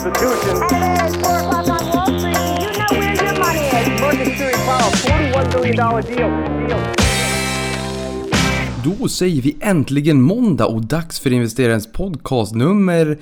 Constitution. At 4 o'clock on Wall Street, do you know where your money is? Market clearing file, $41 billion deal. deal. Då säger vi äntligen måndag och dags för investerarens podcast nummer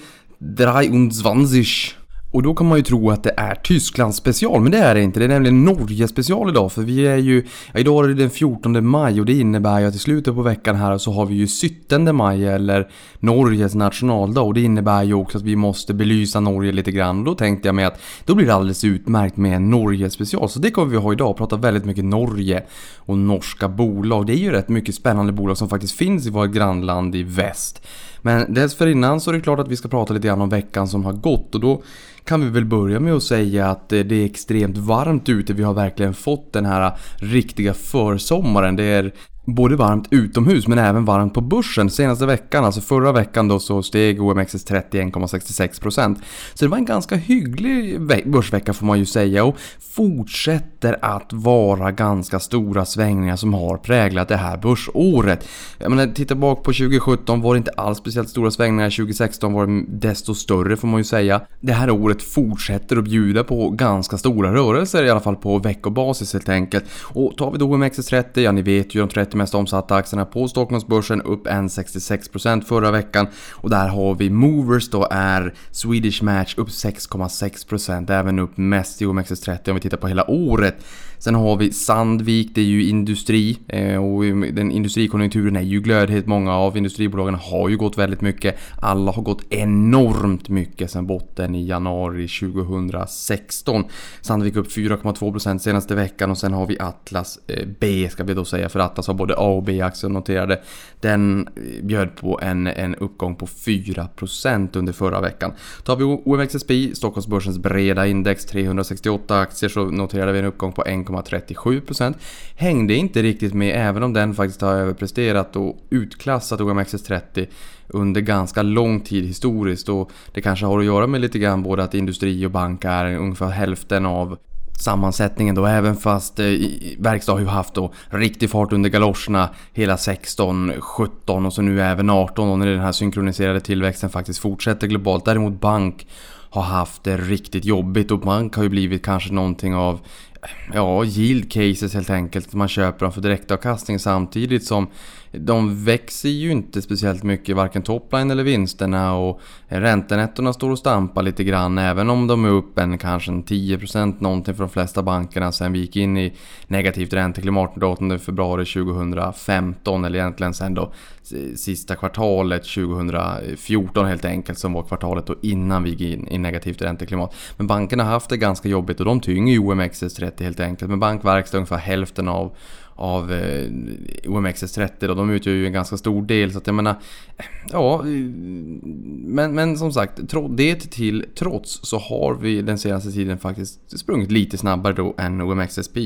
23. Och då kan man ju tro att det är Tysklands special, men det är det inte. Det är nämligen Norge special idag, för vi är ju... Ja, idag är det den 14 maj och det innebär ju att i slutet på veckan här så har vi ju 17 maj, eller Norges nationaldag. Och det innebär ju också att vi måste belysa Norge lite grann. Och då tänkte jag mig att då blir det alldeles utmärkt med en Norge special. Så det kommer vi ha idag, prata väldigt mycket Norge och norska bolag. Det är ju rätt mycket spännande bolag som faktiskt finns i vårt grannland i väst. Men dessförinnan så är det klart att vi ska prata lite grann om veckan som har gått och då kan vi väl börja med att säga att eh, det är extremt varmt ute. Vi har verkligen fått den här riktiga försommaren. Det är både varmt utomhus men även varmt på börsen. Senaste veckan, alltså förra veckan då så steg OMXS30 1,66%. Så det var en ganska hygglig börsvecka får man ju säga och fortsätter att vara ganska stora svängningar som har präglat det här börsåret. Jag menar, titta bak på 2017 var det inte alls speciellt stora svängningar, 2016 var det desto större får man ju säga. Det här året fortsätter att bjuda på ganska stora rörelser i alla fall på veckobasis helt enkelt. Och tar vi då OMXS30, ja ni vet ju de 30 mest omsatta aktierna på Stockholmsbörsen upp 1,66% förra veckan. Och där har vi Movers då är Swedish Match upp 6,6% även upp mest i OMXS30 om vi tittar på hela året. Sen har vi Sandvik, det är ju industri eh, och den industrikonjunkturen är ju glödhet. Många av industribolagen har ju gått väldigt mycket. Alla har gått enormt mycket sen botten i januari 2016. Sandvik upp 4,2% senaste veckan och sen har vi Atlas eh, B ska vi då säga för Atlas har både A och B-aktier noterade. Den eh, bjöd på en, en uppgång på 4% under förra veckan. Tar vi OMXSP, Stockholmsbörsens breda index 368 aktier så noterade vi en uppgång på 1 1,37%. Hängde inte riktigt med även om den faktiskt har överpresterat och utklassat OMXS30 under ganska lång tid historiskt och det kanske har att göra med lite grann både att industri och bank är ungefär hälften av sammansättningen då även fast eh, verkstad har ju haft då riktig fart under galoscherna hela 16, 17 och så nu även 18 och när den här synkroniserade tillväxten faktiskt fortsätter globalt. Däremot bank har haft det riktigt jobbigt och bank har ju blivit kanske någonting av ja, yield cases helt enkelt. Man köper dem för direktavkastning samtidigt som de växer ju inte speciellt mycket, varken topline eller vinsterna och räntenettorna står och stampar lite grann även om de är upp en kanske en 10% någonting för de flesta bankerna sen vi gick in i negativt ränteklimat den 8 februari 2015 eller egentligen sen då sista kvartalet 2014 helt enkelt som var kvartalet då innan vi gick in i negativt ränteklimat. Men bankerna har haft det ganska jobbigt och de tynger ju OMXS30 helt enkelt. Men bankverkstad ungefär hälften av av eh, OMXS30 då, de utgör ju en ganska stor del så att jag menar Ja men, men som sagt, det till trots så har vi den senaste tiden faktiskt sprungit lite snabbare då än OMXSP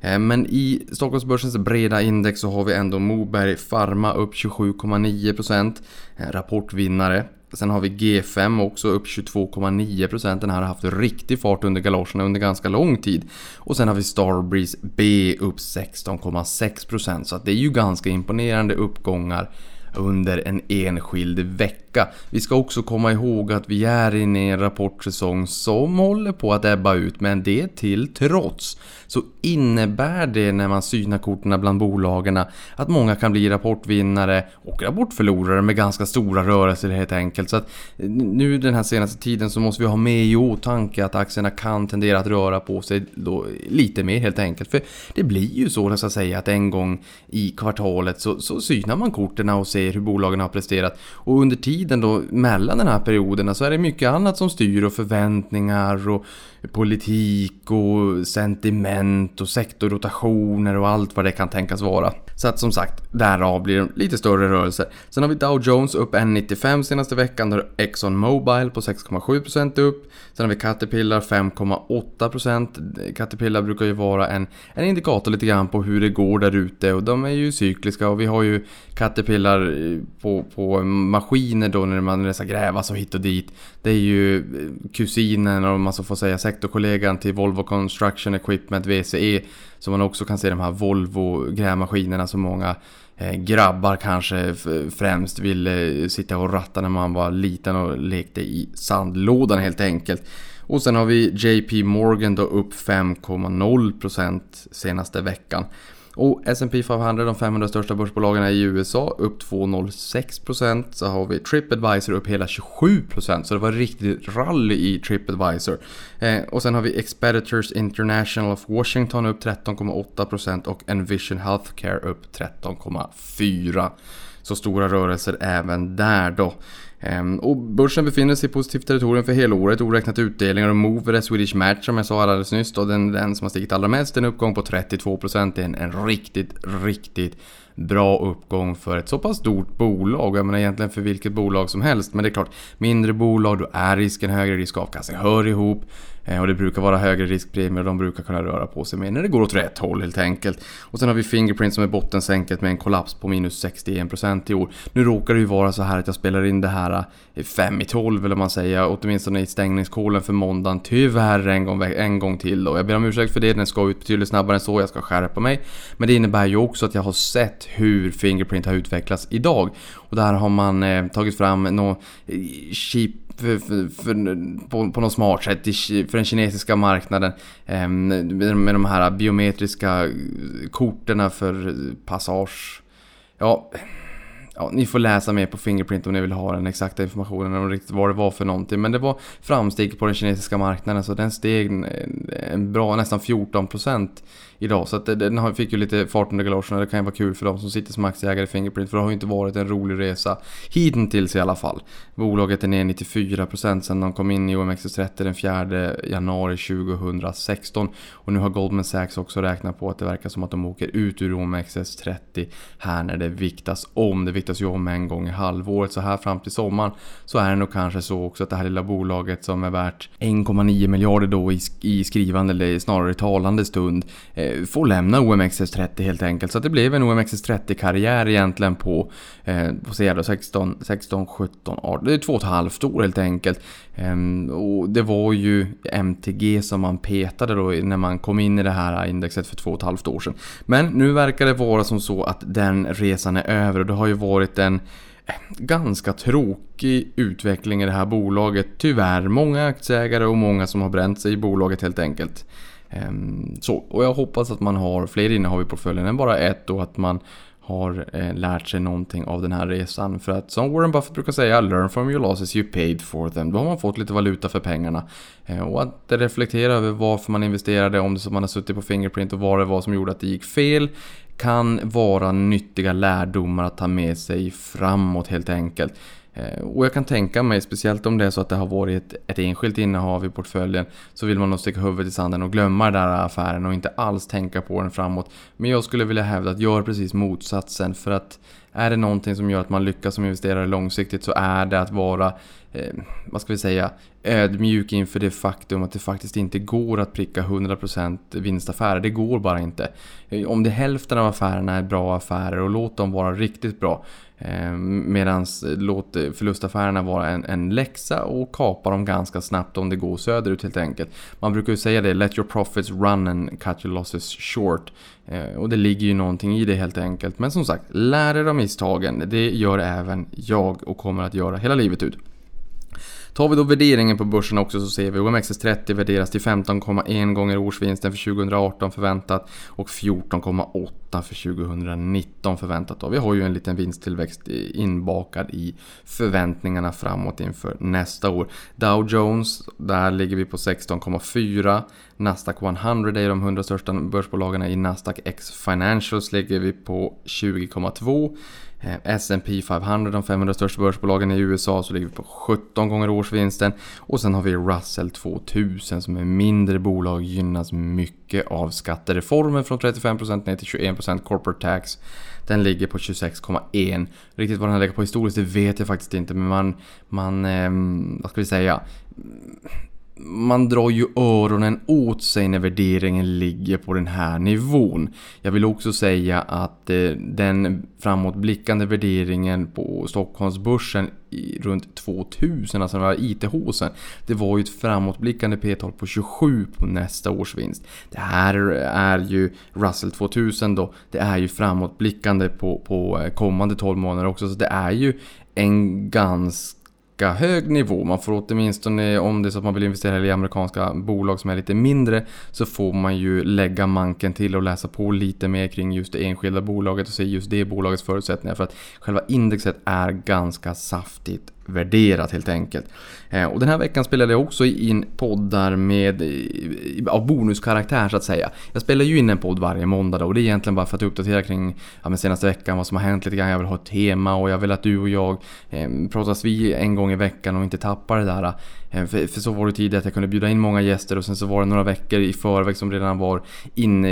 eh, men i Stockholmsbörsens breda index så har vi ändå Moberg Pharma upp 27,9% eh, Rapportvinnare. Sen har vi G5 också upp 22,9%. Den här har haft riktig fart under galoscherna under ganska lång tid. Och sen har vi Starbreeze B upp 16,6%. Så att det är ju ganska imponerande uppgångar under en enskild vecka. Vi ska också komma ihåg att vi är inne i en rapportsäsong som håller på att ebba ut, men det till trots så innebär det när man synar korten bland bolagen att många kan bli rapportvinnare och rapportförlorare med ganska stora rörelser helt enkelt. Så att nu den här senaste tiden så måste vi ha med i åtanke att aktierna kan tendera att röra på sig lite mer helt enkelt. För det blir ju så, jag att säga, att en gång i kvartalet så, så synar man korten och ser hur bolagen har presterat. Och under tiden då mellan den här perioderna så är det mycket annat som styr och förväntningar och politik och sentiment och sektorrotationer och allt vad det kan tänkas vara. Så att som sagt, därav blir det lite större rörelser. Sen har vi Dow Jones upp 1,95 senaste veckan. Där Exxon Mobil på 6,7% upp. Sen har vi Caterpillar 5,8%. Caterpillar brukar ju vara en, en indikator lite grann på hur det går där ute och de är ju cykliska och vi har ju Caterpillar eh, på, på maskiner då när man ska grävas och hit och dit. Det är ju eh, kusinen om man så får säga sektorkollegan till Volvo Construction Equipment VCE. Så man också kan se de här Volvo grävmaskinerna som många eh, grabbar kanske främst ville eh, sitta och ratta när man var liten och lekte i sandlådan helt enkelt. Och sen har vi JP Morgan då upp 5,0% senaste veckan. Och S&P 500, de 500 största börsbolagen i USA, upp 2,06%. Så har vi Tripadvisor upp hela 27%. Så det var riktigt rally i Tripadvisor. Eh, och sen har vi Expeditors International of Washington upp 13,8% och Envision Healthcare upp 13,4%. Så stora rörelser även där då. Ehm, och börsen befinner sig i positivt territorium för hela året oräknat utdelningar och Mover, Swedish Match som jag sa alldeles nyss då, den, den som har stigit allra mest, en uppgång på 32%. Det är en, en riktigt, riktigt bra uppgång för ett så pass stort bolag. Jag menar egentligen för vilket bolag som helst. Men det är klart, mindre bolag, då är risken högre, risk avkastning hör ihop. Eh, och det brukar vara högre riskpremier och de brukar kunna röra på sig mer när det går åt rätt håll helt enkelt. Och sen har vi Fingerprint som är bottensänket med en kollaps på minus 61% i år. Nu råkar det ju vara så här att jag spelar in det här eh, 5 i 12 eller man säger, åtminstone i stängningskolen för måndagen. Tyvärr en gång, en gång till då. Jag ber om ursäkt för det, den ska ut betydligt snabbare än så, jag ska skärpa mig. Men det innebär ju också att jag har sett hur Fingerprint har utvecklats idag. Och där har man eh, tagit fram något eh, cheap för, för, för, på, på något smart sätt för den kinesiska marknaden. Ehm, med de här biometriska korten för passage. Ja, ja, ni får läsa mer på Fingerprint om ni vill ha den exakta informationen om riktigt vad det var för någonting. Men det var framsteg på den kinesiska marknaden så den steg en bra nästan 14% idag. Så att den fick ju lite fart under galoscherna och det kan ju vara kul för de som sitter som aktieägare i Fingerprint. För det har ju inte varit en rolig resa hittills i alla fall. Bolaget är ner 94% sedan de kom in i OMXS30 den 4 januari 2016. Och nu har Goldman Sachs också räknat på att det verkar som att de åker ut ur OMXS30 här när det viktas om. Det viktas ju om en gång i halvåret. Så här fram till sommaren så är det nog kanske så också att det här lilla bolaget som är värt 1,9 miljarder då i skrivande eller snarare talande stund eh, får lämna OMXS30 helt enkelt. Så det blev en OMXS30-karriär egentligen på, eh, på 16, 16, 17, 18, det är två och ett halvt år helt enkelt. Eh, och det var ju MTG som man petade då när man kom in i det här indexet för två och ett halvt år sedan. Men nu verkar det vara som så att den resan är över och det har ju varit en eh, ganska tråkig utveckling i det här bolaget. Tyvärr, många aktieägare och många som har bränt sig i bolaget helt enkelt. Ehm, så, och jag hoppas att man har fler innehav i portföljen än bara ett och att man har eh, lärt sig någonting av den här resan. För att som Warren Buffett brukar säga, learn from your losses you paid for them. Då har man fått lite valuta för pengarna. Ehm, och att reflektera över varför man investerade, om det som man har suttit på Fingerprint och vad det var som gjorde att det gick fel. Kan vara nyttiga lärdomar att ta med sig framåt helt enkelt. Eh, och jag kan tänka mig, speciellt om det är så att det har varit ett, enskilt innehav i portföljen, så vill man nog sticka huvudet i sanden och glömma den där affären och inte alls tänka på den framåt. Men jag skulle vilja hävda att gör precis motsatsen för att är det någonting som gör att man lyckas som investerare långsiktigt så är det att vara, eh, vad ska vi säga, ödmjuk inför det faktum att det faktiskt inte går att pricka 100% vinstaffärer. Det går bara inte. Eh, om det hälften av affärerna är bra affärer och låt dem vara riktigt bra. Eh, Medan låt eh, förlustaffärerna vara en, en läxa och kapa dem ganska snabbt om det går söderut helt enkelt. Man brukar ju säga det, let your profits run and cut your losses short. Eh, och det ligger ju någonting i det helt enkelt. Men som sagt, lär er av misstagen. Det gör även jag och kommer att göra hela livet ut. Tar vi då värderingen på börsen också så ser vi OMXS30 värderas till 15,1 gånger årsvinsten för 2018 förväntat och 14,8 för 2019 förväntat. Då. Vi har ju en liten vinsttillväxt inbakad i förväntningarna framåt inför nästa år. Dow Jones, där ligger vi på 16,4. Nasdaq 100 är de 100 största börsbolagen. I Nasdaq X Financials ligger vi på 20,2. Eh, S&P 500, de 500 största börsbolagen i USA, så ligger vi på 17 gånger årsvinsten. Och sen har vi Russell 2000 som är mindre bolag, gynnas mycket av skattereformen från 35% ner till 21% corporate tax. Den ligger på 26,1. Riktigt vad den ligger på historiskt det vet jag faktiskt inte men man, man eh, vad ska vi säga? Man drar ju öronen åt sig när värderingen ligger på den här nivån. Jag vill också säga att eh, den framåtblickande värderingen på Stockholmsbörsen runt 2000, alltså den här IT-håsen. Det var ju ett framåtblickande P-tal på 27 på nästa års vinst. Det här är ju Russell 2000 då. Det är ju framåtblickande på, på eh, kommande 12 månader också. Så det är ju en ganska hög nivå. Man får åtminstone, om det är så att man vill investera i amerikanska bolag som är lite mindre, så får man ju lägga manken till och läsa på lite mer kring just det enskilda bolaget och se just det bolagets förutsättningar. För att själva indexet är ganska saftigt värderat helt enkelt. Eh, och den här veckan spelade jag också in poddar med, eh, av bonuskaraktär så att säga. Jag spelar ju in en podd varje måndag då, och det är egentligen bara för att uppdatera kring ja, men senaste veckan, vad som har hänt lite grann. Jag vill ha ett tema och jag vill att du och jag eh, pratas vi en gång i veckan och inte tappar det där. Eh, Eh, för, för, så var det tidigare att jag kunde bjuda in många gäster och sen så var det några veckor i förväg som redan var in,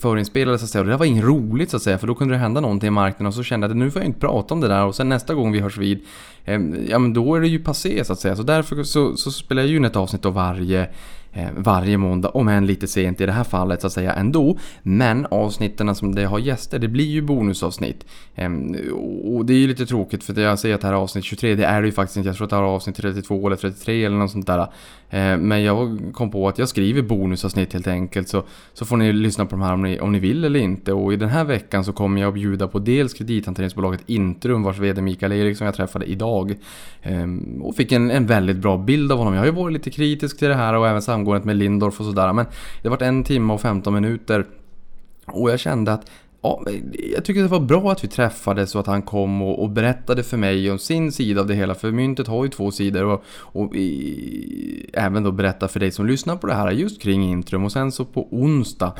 förinspelade så att säga. Och det där var inget roligt så att säga för då kunde det hända någonting i marknaden och så kände jag att nu får jag inte prata om det där och sen nästa gång vi hörs vid eh, ja men då är det ju passé så att säga. Så därför så, så spelar jag ju in ett avsnitt av varje Eh, varje måndag, om än lite sent i det här fallet så att säga ändå. Men avsnitten som det har gäster, det blir ju bonusavsnitt. Ehm, och det är ju lite tråkigt för jag säger att det här är avsnitt 23, det är det ju faktiskt inte. Jag tror att det här är avsnitt 32 eller 33 eller något sånt där. Eh, men jag kom på att jag skriver bonusavsnitt helt enkelt så, så får ni lyssna på de här om ni, om ni vill eller inte. Och i den här veckan så kommer jag att bjuda på dels kredithanteringsbolaget Intrum vars VD Mikael Eriksson jag träffade idag. Ehm, och fick en, en väldigt bra bild av honom. Jag har ju varit lite kritisk till det här och även samgåendet med Lindorf och sådär. Men det vart en timme och 15 minuter. Och jag kände att Ja, jag tycker det var bra att vi träffades och att han kom och, och, berättade för mig om sin sida av det hela. För myntet har ju två sidor och, och i, även då berätta för dig som lyssnar på det här just kring Intrum. Och sen så på onsdag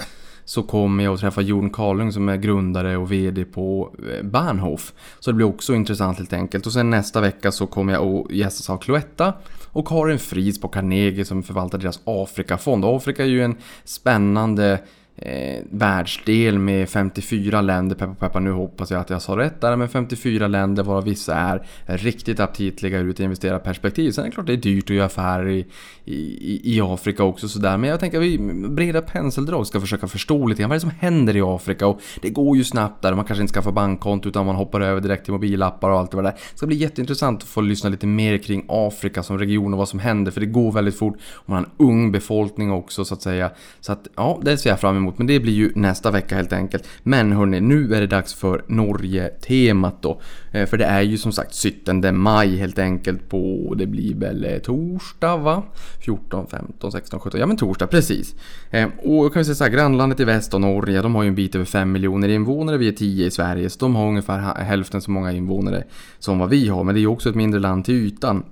så kommer jag att träffa Jon Karlung som är grundare och VD på eh, Bahnhof. Så det blir också intressant helt enkelt. Och sen nästa vecka så kommer jag att gästas av Cloetta och Karin Fries på Carnegie som förvaltar deras Afrikafond. Afrika är ju en spännande eh, världsdel med 54 länder, peppa peppa nu hoppas jag att jag sa rätt där, men 54 länder varav vissa är riktigt aptitliga ur ett investerarperspektiv. Sen är det klart det är dyrt att göra affärer i, i, i Afrika också sådär, men jag tänker att vi breda penseldrag ska försöka förstå lite grann. Vad är det som händer i Afrika? Och det går ju snabbt där, man kanske inte skaffar bankkonto utan man hoppar över direkt till mobilappar och allt det där. Det ska bli jätteintressant att få lyssna lite mer kring Afrika som region och vad som händer, för det går väldigt fort. Och man har en ung befolkning också så att säga. Så att ja, det ser jag fram emot emot. Men det blir ju nästa vecka helt enkelt. Men hörni, nu är det dags för Norge-temat då. Eh, för det är ju som sagt 17 maj helt enkelt på, det blir väl eh, torsdag va? 14, 15, 16, 17, ja men torsdag precis. Eh, och kan vi säga så här, grannlandet i väst och Norge, de har ju en bit över 5 miljoner invånare, vi är 10 i Sverige. Så de har ungefär hälften så många invånare som vad vi har. Men det är ju också ett mindre land till ytan.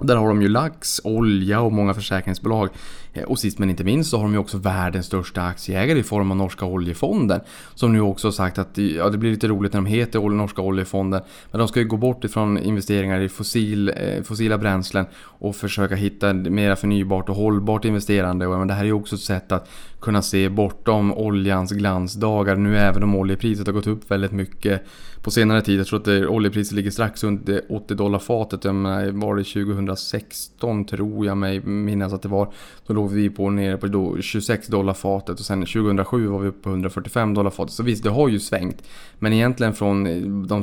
Där har de ju lax, olja och många försäkringsbolag. Eh, och sist men inte minst så har de ju också världens största aktieägare i form av Norska oljefonden. Som nu också har sagt att ja, det blir lite roligt när de heter Norska oljefonden. Men de ska ju gå bort ifrån investeringar i fossil, eh, fossila bränslen och försöka hitta mer förnybart och hållbart investerande. Och, men det här är ju också ett sätt att kunna se bortom oljans glansdagar. Nu även om oljepriset har gått upp väldigt mycket på senare tid. Jag tror att det, oljepriset ligger strax under 80 dollar fatet. Jag menar, var det 2016 tror jag mig minnas att det var. Då låg vi på nere på 26 dollar fatet och sen 2007 var vi uppe på 145 dollar fatet. Så visst, det har ju svängt. Men egentligen från eh, de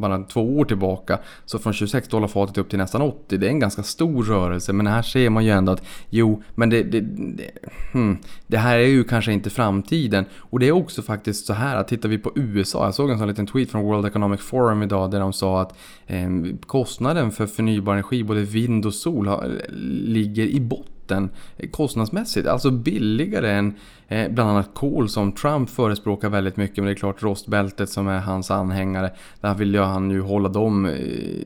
bara två år tillbaka så från 26 dollar fatet upp till nästan 80. Det är en ganska stor rörelse. Men här ser man ju ändå att jo, men det, det, det, hmm, det här är ju kanske inte framtiden. Och det är också faktiskt så här att tittar vi på USA. Jag såg en sån liten tweet från World World Economic Forum idag där de sa att eh, kostnaden för förnybar energi, både vind och sol, har, ligger i botten eh, kostnadsmässigt. Alltså billigare än eh, bland annat kol som Trump förespråkar väldigt mycket. Men det är klart rostbältet som är hans anhängare. Där vill ju han ju hålla dem eh,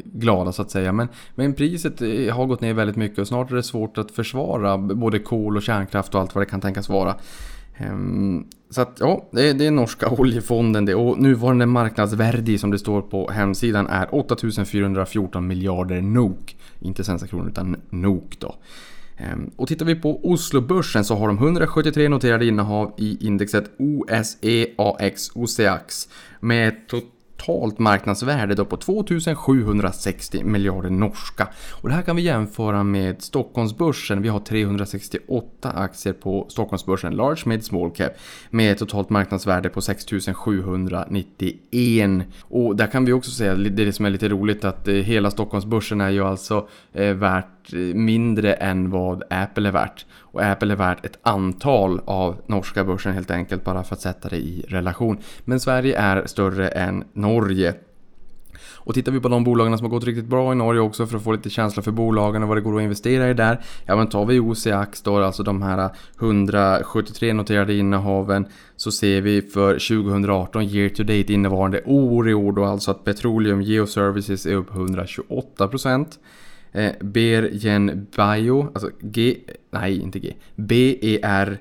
glada så att säga. Men, men priset eh, har gått ner väldigt mycket och snart är det svårt att försvara både kol och kärnkraft och allt vad det kan tänkas vara. Ehm, så att ja, det är, det är norska oljefonden det. Och nuvarande marknadsvärde som det står på hemsidan är 8414 miljarder NOK. Inte svenska kronor utan NOK då. Ehm, och tittar vi på Oslobörsen så har de 173 noterade innehav i indexet OSEAX, OCEAX med totalt marknadsvärde då på 2760 miljarder norska. Och det här kan vi jämföra med Stockholmsbörsen. Vi har 368 aktier på Stockholmsbörsen, large, mid, small cap, med ett totalt marknadsvärde på 6791. Och där kan vi också säga, det är det som är lite roligt, att eh, hela Stockholmsbörsen är ju alltså eh, värt värt mindre än vad Apple är värt. Och Apple är värt ett antal av norska börsen helt enkelt, bara för att sätta det i relation. Men Sverige är större än Norge. Och tittar vi på de bolagen som har gått riktigt bra i Norge också för att få lite känsla för bolagen och vad det går att investera i där. Ja men tar vi OCAX då, alltså de här 173 noterade innehaven, så ser vi för 2018 year to date innevarande år i år då alltså att Petroleum Geoservices är upp 128%. Eh, Bergen Bio, alltså G, nej inte G, B-E-R-G-E-N-B-I-O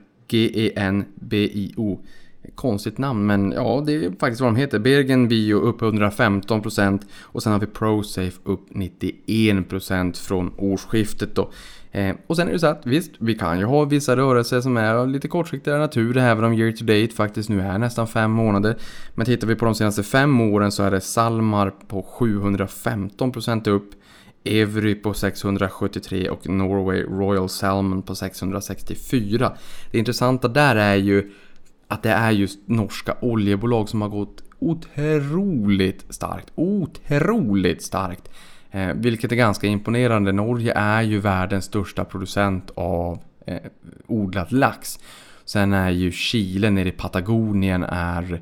Konstigt namn men ja det är faktiskt vad de heter. Bergen Bio upp 115% och sen har vi ProSafe upp 91% från årsskiftet då. Eh, och sen är det så att visst, vi kan ju ha vissa rörelser som är av lite kortsiktigare natur, även om year to date faktiskt nu är nästan fem månader. Men tittar vi på de senaste fem åren så är det Salmar på 715% upp, Evry på 673 och Norway Royal Salmon på 664. Det intressanta där är ju att det är just norska oljebolag som har gått otroligt starkt. Otroligt starkt! Eh, vilket är ganska imponerande. Norge är ju världens största producent av eh, odlad lax. Sen är ju Chile nere i Patagonien är,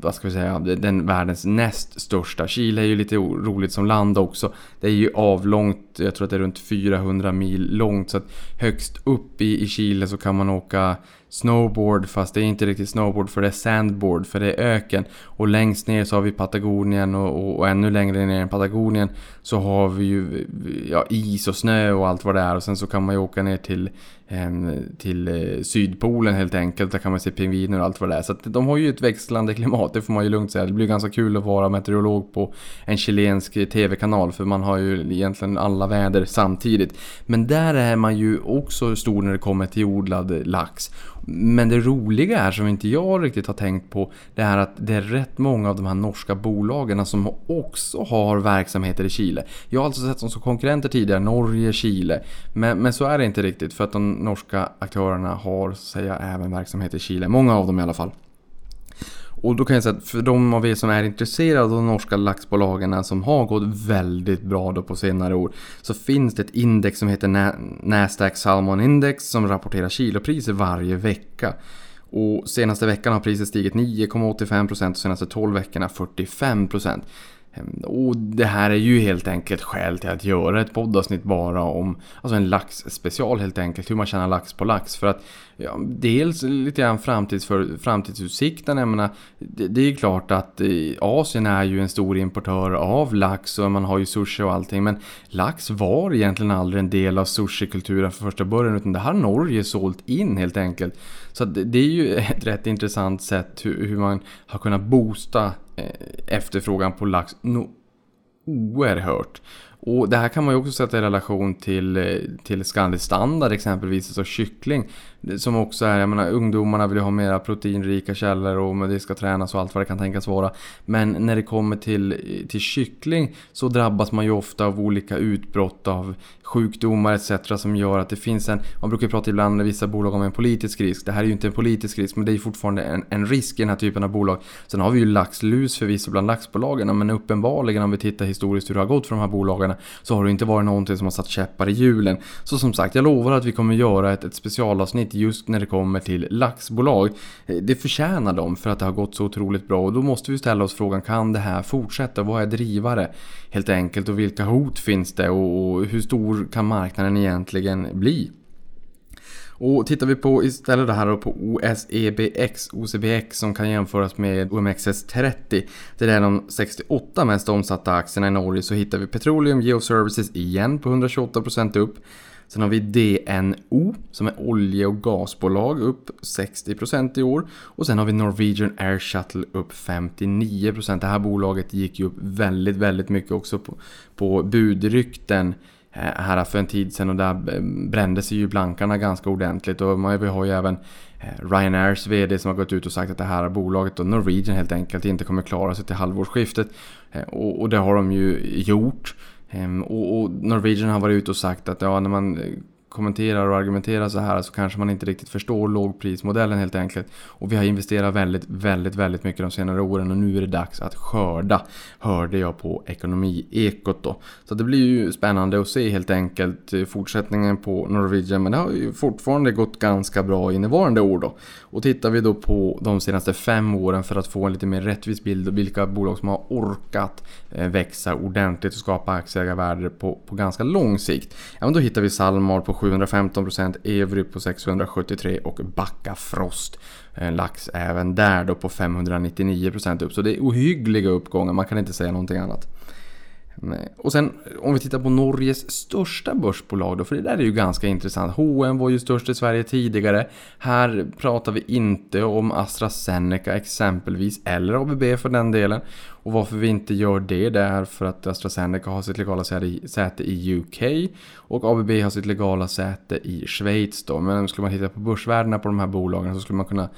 vad ska vi säga, den världens näst största. Chile är ju lite roligt som land också. Det är ju avlångt, jag tror att det är runt 400 mil långt. Så att högst upp i, i Chile så kan man åka snowboard fast det är inte riktigt snowboard för det är sandboard för det är öken. Och längst ner så har vi Patagonien och, och, och ännu längre ner än Patagonien så har vi ju ja, is och snö och allt vad det är. Och sen så kan man ju åka ner till, ehm, till eh, Sydpolen helt enkelt. Där kan man se pingviner och allt vad det är. Så att de har ju ett växlande klimat, det får man ju lugnt säga. Det blir ganska kul att vara meteorolog på en chilensk eh, tv-kanal för man har ju egentligen alla väder samtidigt. Men där är man ju också stor när det kommer till odlad lax. Men det roliga är som inte jag riktigt har tänkt på det är att det är rätt många av de här norska bolagen som också har verksamheter i Chile. Jag har alltså sett dem som konkurrenter tidigare, Norge, Chile. Men, men så är det inte riktigt för att de norska aktörerna har så säga även verksamhet i Chile. Många av dem i alla fall. Och då kan jag säga att för de av er som är intresserade av de norska laxbolagen som har gått väldigt bra då på senare år så finns det ett index som heter Nasdaq Salmon Index som rapporterar kilopriser varje vecka. Och senaste veckan har priset stigit 9,85% och senaste 12 veckorna 45%. Ehm, och det här är ju helt enkelt skäl till att göra ett poddavsnitt bara om alltså en laxspecial helt enkelt. Hur man tjänar lax på lax. För att ja, dels lite grann framtids för, framtidsutsikten. Jag menar, det, det är ju klart att eh, Asien är ju en stor importör av lax och man har ju sushi och allting. Men lax var egentligen aldrig en del av sushikulturen från första början. Utan det har Norge sålt in helt enkelt. Så det, det är ju ett rätt intressant sätt hur, hur man har kunnat boosta Eh, efterfrågan på lax no oerhört. Och det här kan man ju också sätta i relation till, eh, till Scandi Standard exempelvis, alltså kyckling. Som också är, jag menar ungdomarna vill ju ha mera proteinrika källor och det ska tränas och allt vad det kan tänkas vara. Men när det kommer till, till kyckling så drabbas man ju ofta av olika utbrott av sjukdomar etc. som gör att det finns en, man brukar ju prata ibland med vissa bolag om en politisk risk. Det här är ju inte en politisk risk men det är ju fortfarande en, en risk i den här typen av bolag. Sen har vi ju laxlus förvisso bland laxbolagen men uppenbarligen om vi tittar historiskt hur det har gått för de här bolagen så har det inte varit någonting som har satt käppar i hjulen. Så som sagt, jag lovar att vi kommer göra ett, ett specialavsnitt just när det kommer till laxbolag. Eh, det förtjänar de för att det har gått så otroligt bra och då måste vi ställa oss frågan, kan det här fortsätta? Vad är drivare? Helt enkelt och vilka hot finns det och hur stor kan marknaden egentligen bli? Och tittar vi på istället det här på OSEBX, OCBX som kan jämföras med OMXS30. Det är de 68 mest omsatta aktierna i Norge så hittar vi Petroleum Geoservices igen på 128% upp. Sen har vi DNO som är olje och gasbolag upp 60% i år. Och sen har vi Norwegian Air Shuttle upp 59%. Det här bolaget gick ju upp väldigt, väldigt mycket också på, på budrykten Eh, här för en tid sedan och där eh, brände sig ju blankarna ganska ordentligt och vi har ju även eh, Ryanairs VD som har gått ut och sagt att det här bolaget och Norwegian helt enkelt inte kommer klara sig till halvårsskiftet. Och det har de ju gjort. Ehm, och Norwegian har varit ute och sagt att ja, när man kommenterar och argumenterar så här så kanske man inte riktigt förstår lågprismodellen helt enkelt. Och vi har investerat väldigt, väldigt, väldigt mycket de senare åren och nu är det dags att skörda. Hörde jag på Ekonomiekot då. Så det blir ju spännande att se helt enkelt eh, fortsättningen på Norwegian. Men det har ju fortfarande gått ganska bra innevarande år då. Och tittar vi då på de senaste fem åren för att få en lite mer rättvis bild av vilka bolag som har orkat eh, växa ordentligt och skapa aktieägarvärde på, på ganska lång sikt. Ja men då hittar vi Salmar på 715%, Evry på 673 och Backafrost Frost eh, lax även där då på 599% upp. Så det är ohyggliga uppgångar, man kan inte säga någonting annat. Och sen om vi tittar på Norges största börsbolag då, för det där är ju ganska intressant. H&M var ju störst i Sverige tidigare. Här pratar vi inte om AstraZeneca exempelvis, eller ABB för den delen. Och varför vi inte gör det, det är för att AstraZeneca har sitt legala säte i UK och ABB har sitt legala säte i Schweiz då. Men skulle man titta på börsvärdena på de här bolagen så skulle man kunna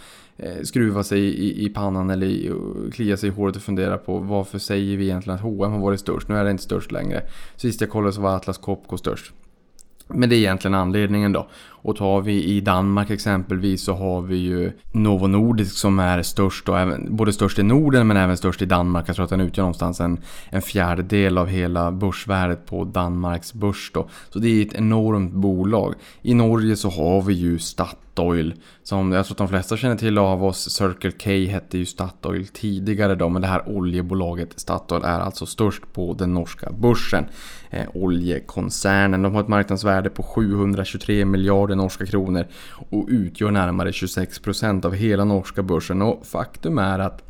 Eh, skruva sig i, i pannan eller klia sig i håret och fundera på varför säger vi egentligen att H&M har varit störst? Nu är det inte störst längre. Sist jag kollade så var Atlas Copco störst. Men det är egentligen anledningen då. Och tar vi i Danmark exempelvis så har vi ju Novo Nordisk som är störst och även, både störst i Norden men även störst i Danmark. Jag tror att den utgör någonstans en, en fjärdedel av hela börsvärdet på Danmarks börs då. Så det är ett enormt bolag. I Norge så har vi ju Statoil som jag tror att de flesta känner till av oss. Circle K hette ju Statoil tidigare då men det här oljebolaget Statoil är alltså störst på den norska börsen. Eh, oljekoncernen. De har ett marknadsvärde på 723 miljarder norska kronor och utgör närmare 26% av hela norska börsen. Och faktum är att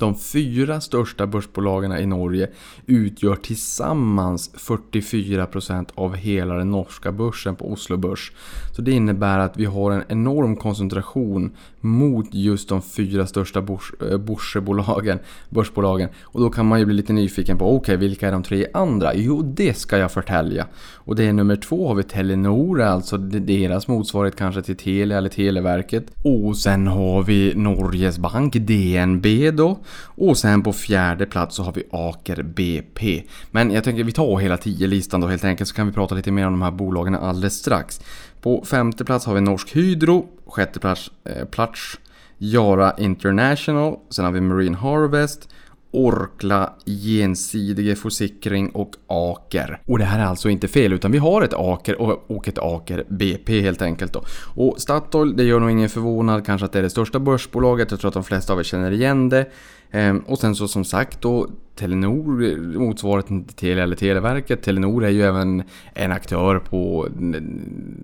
de fyra största börsbolagen i Norge utgör tillsammans 44% av hela den norska börsen på Oslo Börs. Så det innebär att vi har en enorm koncentration mot just de fyra största börs, eh, börsbolagen, börsbolagen. Och då kan man ju bli lite nyfiken på, okej okay, vilka är de tre andra? Jo, det ska jag förtälja. Och det är nummer två har vi Telenor, alltså deras motsvarighet kanske till Telia eller Televerket. Och sen har vi Norges Bank, DNB då. Och sen på fjärde plats så har vi Aker BP. Men jag tänker vi tar hela 10-listan då helt enkelt så kan vi prata lite mer om de här bolagen alldeles strax. På femte plats har vi Norsk Hydro, sjätte plats, eh, plats Jara International, sen har vi Marine Harvest, Orkla, Gensidige Forsikring och Aker. Och det här är alltså inte fel utan vi har ett Aker och ett Aker BP helt enkelt då. Och Statoil, det gör nog ingen förvånad kanske att det är det största börsbolaget. Jag tror att de flesta av er känner igen det. Ehm, och sen så som sagt då Telenor motsvarigheten till Telia eller Televerket. Telenor är ju även en aktör på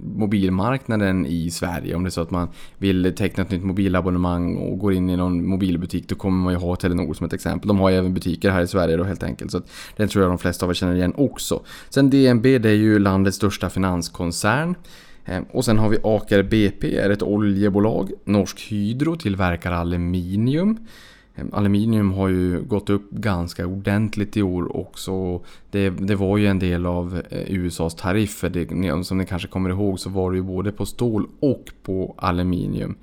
mobilmarknaden i Sverige. Om det är så att man vill teckna ett nytt mobilabonnemang och går in i någon mobilbutik då kommer man ju ha Telenor som ett exempel. De har ju även butiker här i Sverige då helt enkelt. Så att den tror jag de flesta av er känner igen också. Sen DNB det är ju landets största finanskoncern. Ehm, och sen har vi Aker BP, är ett oljebolag. Norsk Hydro tillverkar aluminium. Ehm, aluminium har ju gått upp ganska ordentligt i år också. Det, det var ju en del av eh, USAs tariffer. Det, som ni kanske kommer ihåg så var det ju både på stål och på aluminium.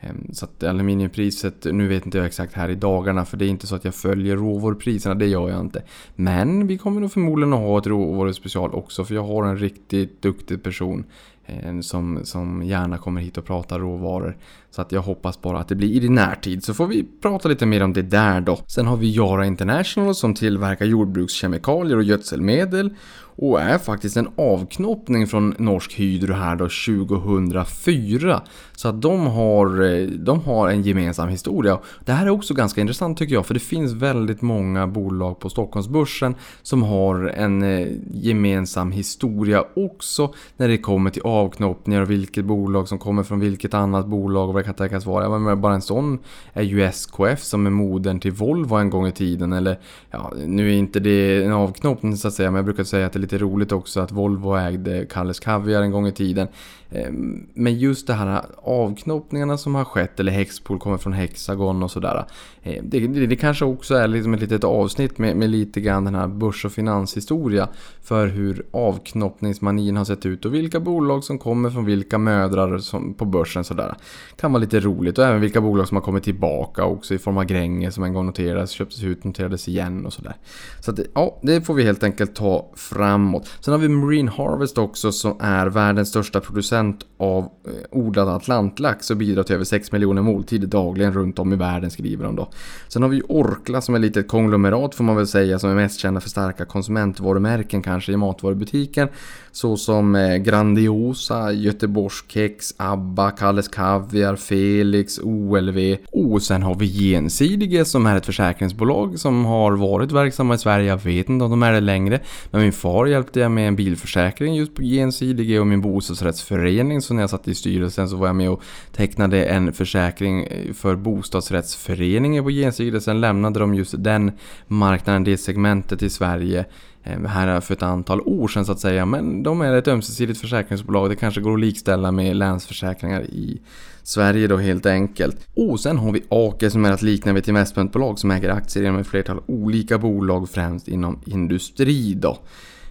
Ehm, så att aluminiumpriset, nu vet inte jag exakt här i dagarna för det är inte så att jag följer råvarupriserna, det gör jag inte. Men vi kommer nog förmodligen att ha ett råvaruspecial också för jag har en riktigt duktig person ehm, som, som gärna kommer hit och pratar råvaror. Så att jag hoppas bara att det blir i närtid så får vi prata lite mer om det där då. Sen har vi Yara International som tillverkar jordbrukskemikalier och gödselmedel och är faktiskt en avknoppning från Norsk Hydro här då 2004. Så att de har, eh, de har en gemensam historia. Det här är också ganska intressant tycker jag för det finns väldigt många bolag på Stockholmsbörsen som har en eh, gemensam historia också när det kommer till avknoppningar och vilket bolag som kommer från vilket annat bolag och vad det kan tänkas vara. Men bara en sån är ju SKF som är modern till Volvo en gång i tiden. Eller ja, nu är inte det en avknoppning så att säga, men jag brukar säga att det är lite roligt också att Volvo ägde Kalles Kaviar en gång i tiden. Ehm, men just det här avknoppningarna som har skett, eller Hexpool kommer från Hexagon och sådär. Ehm, det, det, det kanske också är liksom ett litet avsnitt med, med lite grann den här börs och finanshistoria. För hur avknoppningsmanin har sett ut och vilka bolag som kommer från vilka mödrar som, på börsen sådär. Kan vara lite roligt och även vilka bolag som har kommit tillbaka också i form av Gränge som en gång noterades, köptes ut, noterades igen och sådär. Så att, ja, det får vi helt enkelt ta framåt. Sen har vi Marine Harvest också som är världens största producent av eh, odlad atlantlax och bidrar till över 6 miljoner måltider dagligen runt om i världen skriver de då. Sen har vi Orkla som är lite ett konglomerat får man väl säga som är mest kända för starka konsumentvarumärken kanske i matvarubutiken. Såsom eh, Grandiosa, Göteborgskex, ABBA, Kalles Kaviar, Felix, OLV. Och sen har vi Gensidige som är ett försäkringsbolag som har varit verksamma i Sverige. Jag vet inte om de är det längre. Men min far hjälpte jag med en bilförsäkring just på Gensidige och min bostadsrättsförening. Så när jag satt i styrelsen så var jag med och tecknade en försäkring eh, för bostadsrättsföreningen på genstyrelsen. Sen lämnade de just den marknaden, det segmentet i Sverige eh, här för ett antal år sedan så att säga. Men de är ett ömsesidigt försäkringsbolag. Det kanske går att likställa med Länsförsäkringar i Sverige då helt enkelt. Och sen har vi Ake som är att likna vid ett investmentbolag som äger aktier inom ett flertal olika bolag främst inom industri då.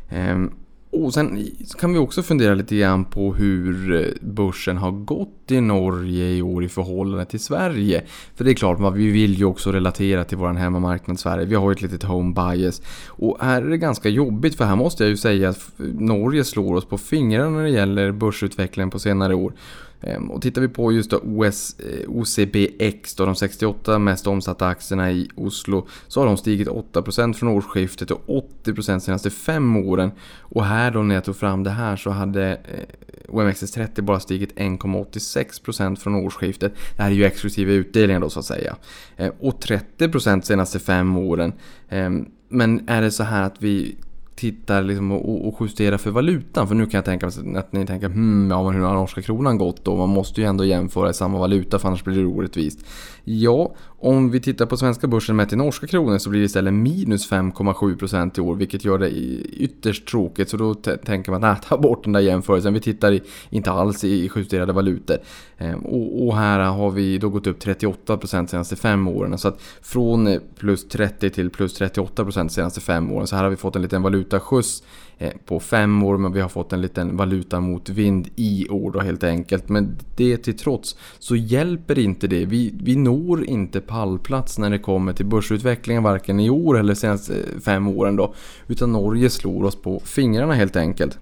Ehm, och sen kan vi också fundera lite grann på hur eh, börsen har gått i Norge i år i förhållande till Sverige. För det är klart, vi vill ju också relatera till vår hemmamarknad Sverige. Vi har ju ett litet home bias. Och här är det ganska jobbigt för här måste jag ju säga att Norge slår oss på fingrarna när det gäller börsutvecklingen på senare år. Ehm, och tittar vi på just då OS, eh, OCBX, då, de 68 mest omsatta aktierna i Oslo, så har de stigit 8% från årsskiftet och 80% de senaste fem åren. Och här då när jag tog fram det här så hade eh, OMXS30 bara stigit 1,86% från årsskiftet. Det här är ju exklusive utdelningar då så att säga. Ehm, och 30% de senaste fem åren. Ehm, men är det så här att vi tittar liksom och, och justerar för valutan. För nu kan jag tänka mig att ni tänker hmm, ja men hur har norska kronan gått då? Man måste ju ändå jämföra i samma valuta för annars blir det orättvist. Ja, om vi tittar på svenska börsen mätt i norska kronor så blir det istället minus 5,7% i år vilket gör det ytterst tråkigt. Så då tänker man att ta bort den där jämförelsen. Vi tittar i, inte alls i justerade valutor. Ehm, och, och, här har vi då gått upp 38% de senaste fem åren. Så att från eh, plus 30 till plus 38% de senaste fem åren. Så här har vi fått en liten valutaskjuts Eh, på fem år men vi har fått en liten valuta mot vind i år då helt enkelt. Men det till trots så hjälper inte det. Vi, vi når tror inte pallplats när det kommer till börsutvecklingen varken i år eller senaste fem åren då. Utan Norge slår oss på fingrarna helt enkelt.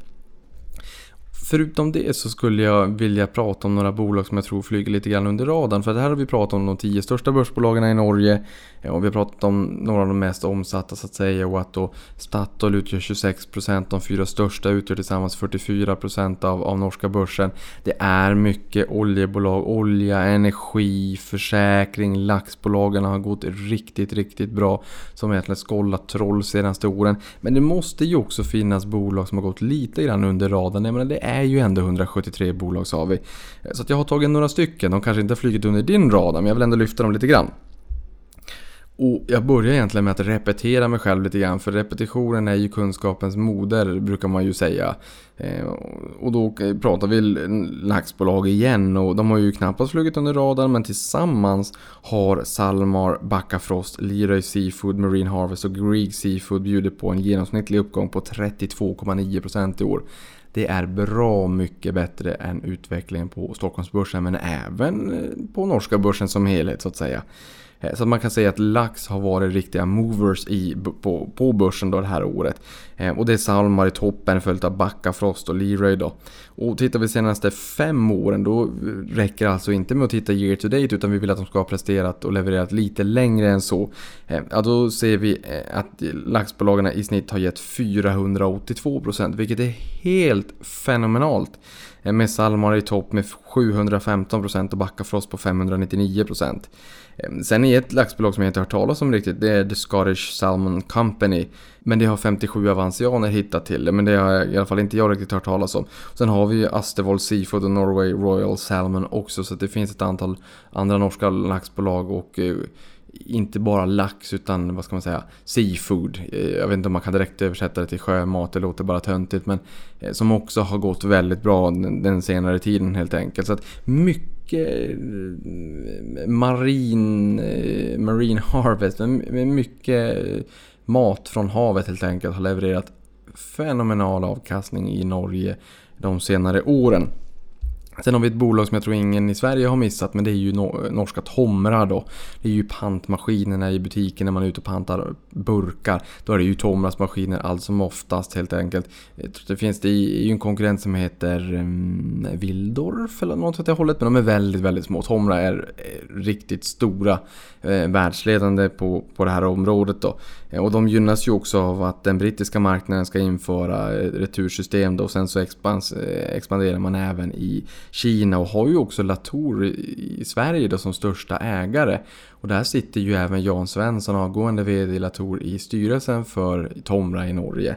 Förutom det så skulle jag vilja prata om några bolag som jag tror flyger lite grann under radarn. För här har vi pratat om de tio största börsbolagen i Norge. Och vi har pratat om några av de mest omsatta så att säga. Och att då Statoil utgör 26%, de fyra största utgör tillsammans 44% av, av norska börsen. Det är mycket oljebolag, olja, energi, försäkring, laxbolagen har gått riktigt, riktigt bra. Som egentligen skållat troll senaste åren. Men det måste ju också finnas bolag som har gått lite grann under radarn. Jag menar, det är är ju ändå 173 bolag sa vi. Så jag har tagit några stycken, de kanske inte har flugit under din radar men jag vill ändå lyfta dem lite grann. Och jag börjar egentligen med att repetera mig själv lite grann för repetitionen är ju kunskapens moder brukar man ju säga. Eh, och då pratar vi laxbolag igen och de har ju knappast flugit under radarn men tillsammans har Salmar, Backafrost, Leroy Seafood, Marine Harvest och Grieg Seafood bjudit på en genomsnittlig uppgång på 32,9% i år. Det är bra mycket bättre än utvecklingen på Stockholmsbörsen men även eh, på norska börsen som helhet så att säga. Eh, så man kan säga att lax har varit riktiga movers i, på, på börsen då det här året. Eh, och det är Salmar i toppen följt av Backafrost och Leroy då. Och tittar vi senaste fem åren då räcker det alltså inte med att titta year to date utan vi vill att de ska ha presterat och levererat lite längre än så. Ja då ser vi att laxbolagen i snitt har gett 482% vilket är helt fenomenalt. Eh, med Salmar i topp med 715% och Backafrost på 599%. Eh, sen är ett laxbolag som jag inte har hört talas om riktigt, det är The Scottish Salmon Company. Men det har 57 avansianer hittat till det, men det har i alla fall inte jag riktigt hört talas om. Sen har vi ju Astervoll Seafood och Norway Royal Salmon också, så det finns ett antal andra norska laxbolag och eh, inte bara lax utan vad ska man säga, seafood. Eh, jag vet inte om man kan direkt översätta det till sjömat, det låter bara töntigt. Men eh, som också har gått väldigt bra den senare tiden helt enkelt. Så att mycket eh, marin, marine harvest, mycket mat från havet helt enkelt har levererat fenomenal avkastning i Norge de senare åren. Sen har vi ett bolag som jag tror ingen i Sverige har missat men det är ju norska Tomra då. Det är ju pantmaskinerna i butiken när man är ute och pantar burkar. Då är det ju Tomras maskiner allt som oftast helt enkelt. Jag tror det finns det är ju en konkurrent som heter um, Wildorf eller något åt det hållet. Men de är väldigt, väldigt små. Tomra är eh, riktigt stora. Eh, världsledande på, på det här området då. Eh, och de gynnas ju också av att den brittiska marknaden ska införa eh, retursystem då. Och sen så expans, expanderar man även i Kina och har ju också Latour i Sverige då som största ägare. Och där sitter ju även Jan Svensson, avgående VD i Latour, i styrelsen för Tomra i Norge.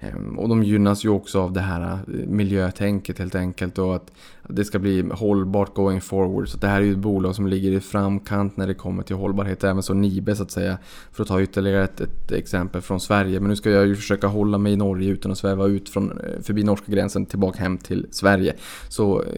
Ehm, och de gynnas ju också av det här eh, miljötänket helt enkelt och att det ska bli hållbart going forward. Så det här är ju ett bolag som ligger i framkant när det kommer till hållbarhet. Även så Nibe så att säga. För att ta ytterligare ett, ett exempel från Sverige. Men nu ska jag ju försöka hålla mig i Norge utan att sväva ut från, eh, förbi norska gränsen tillbaka hem till Sverige. Så eh,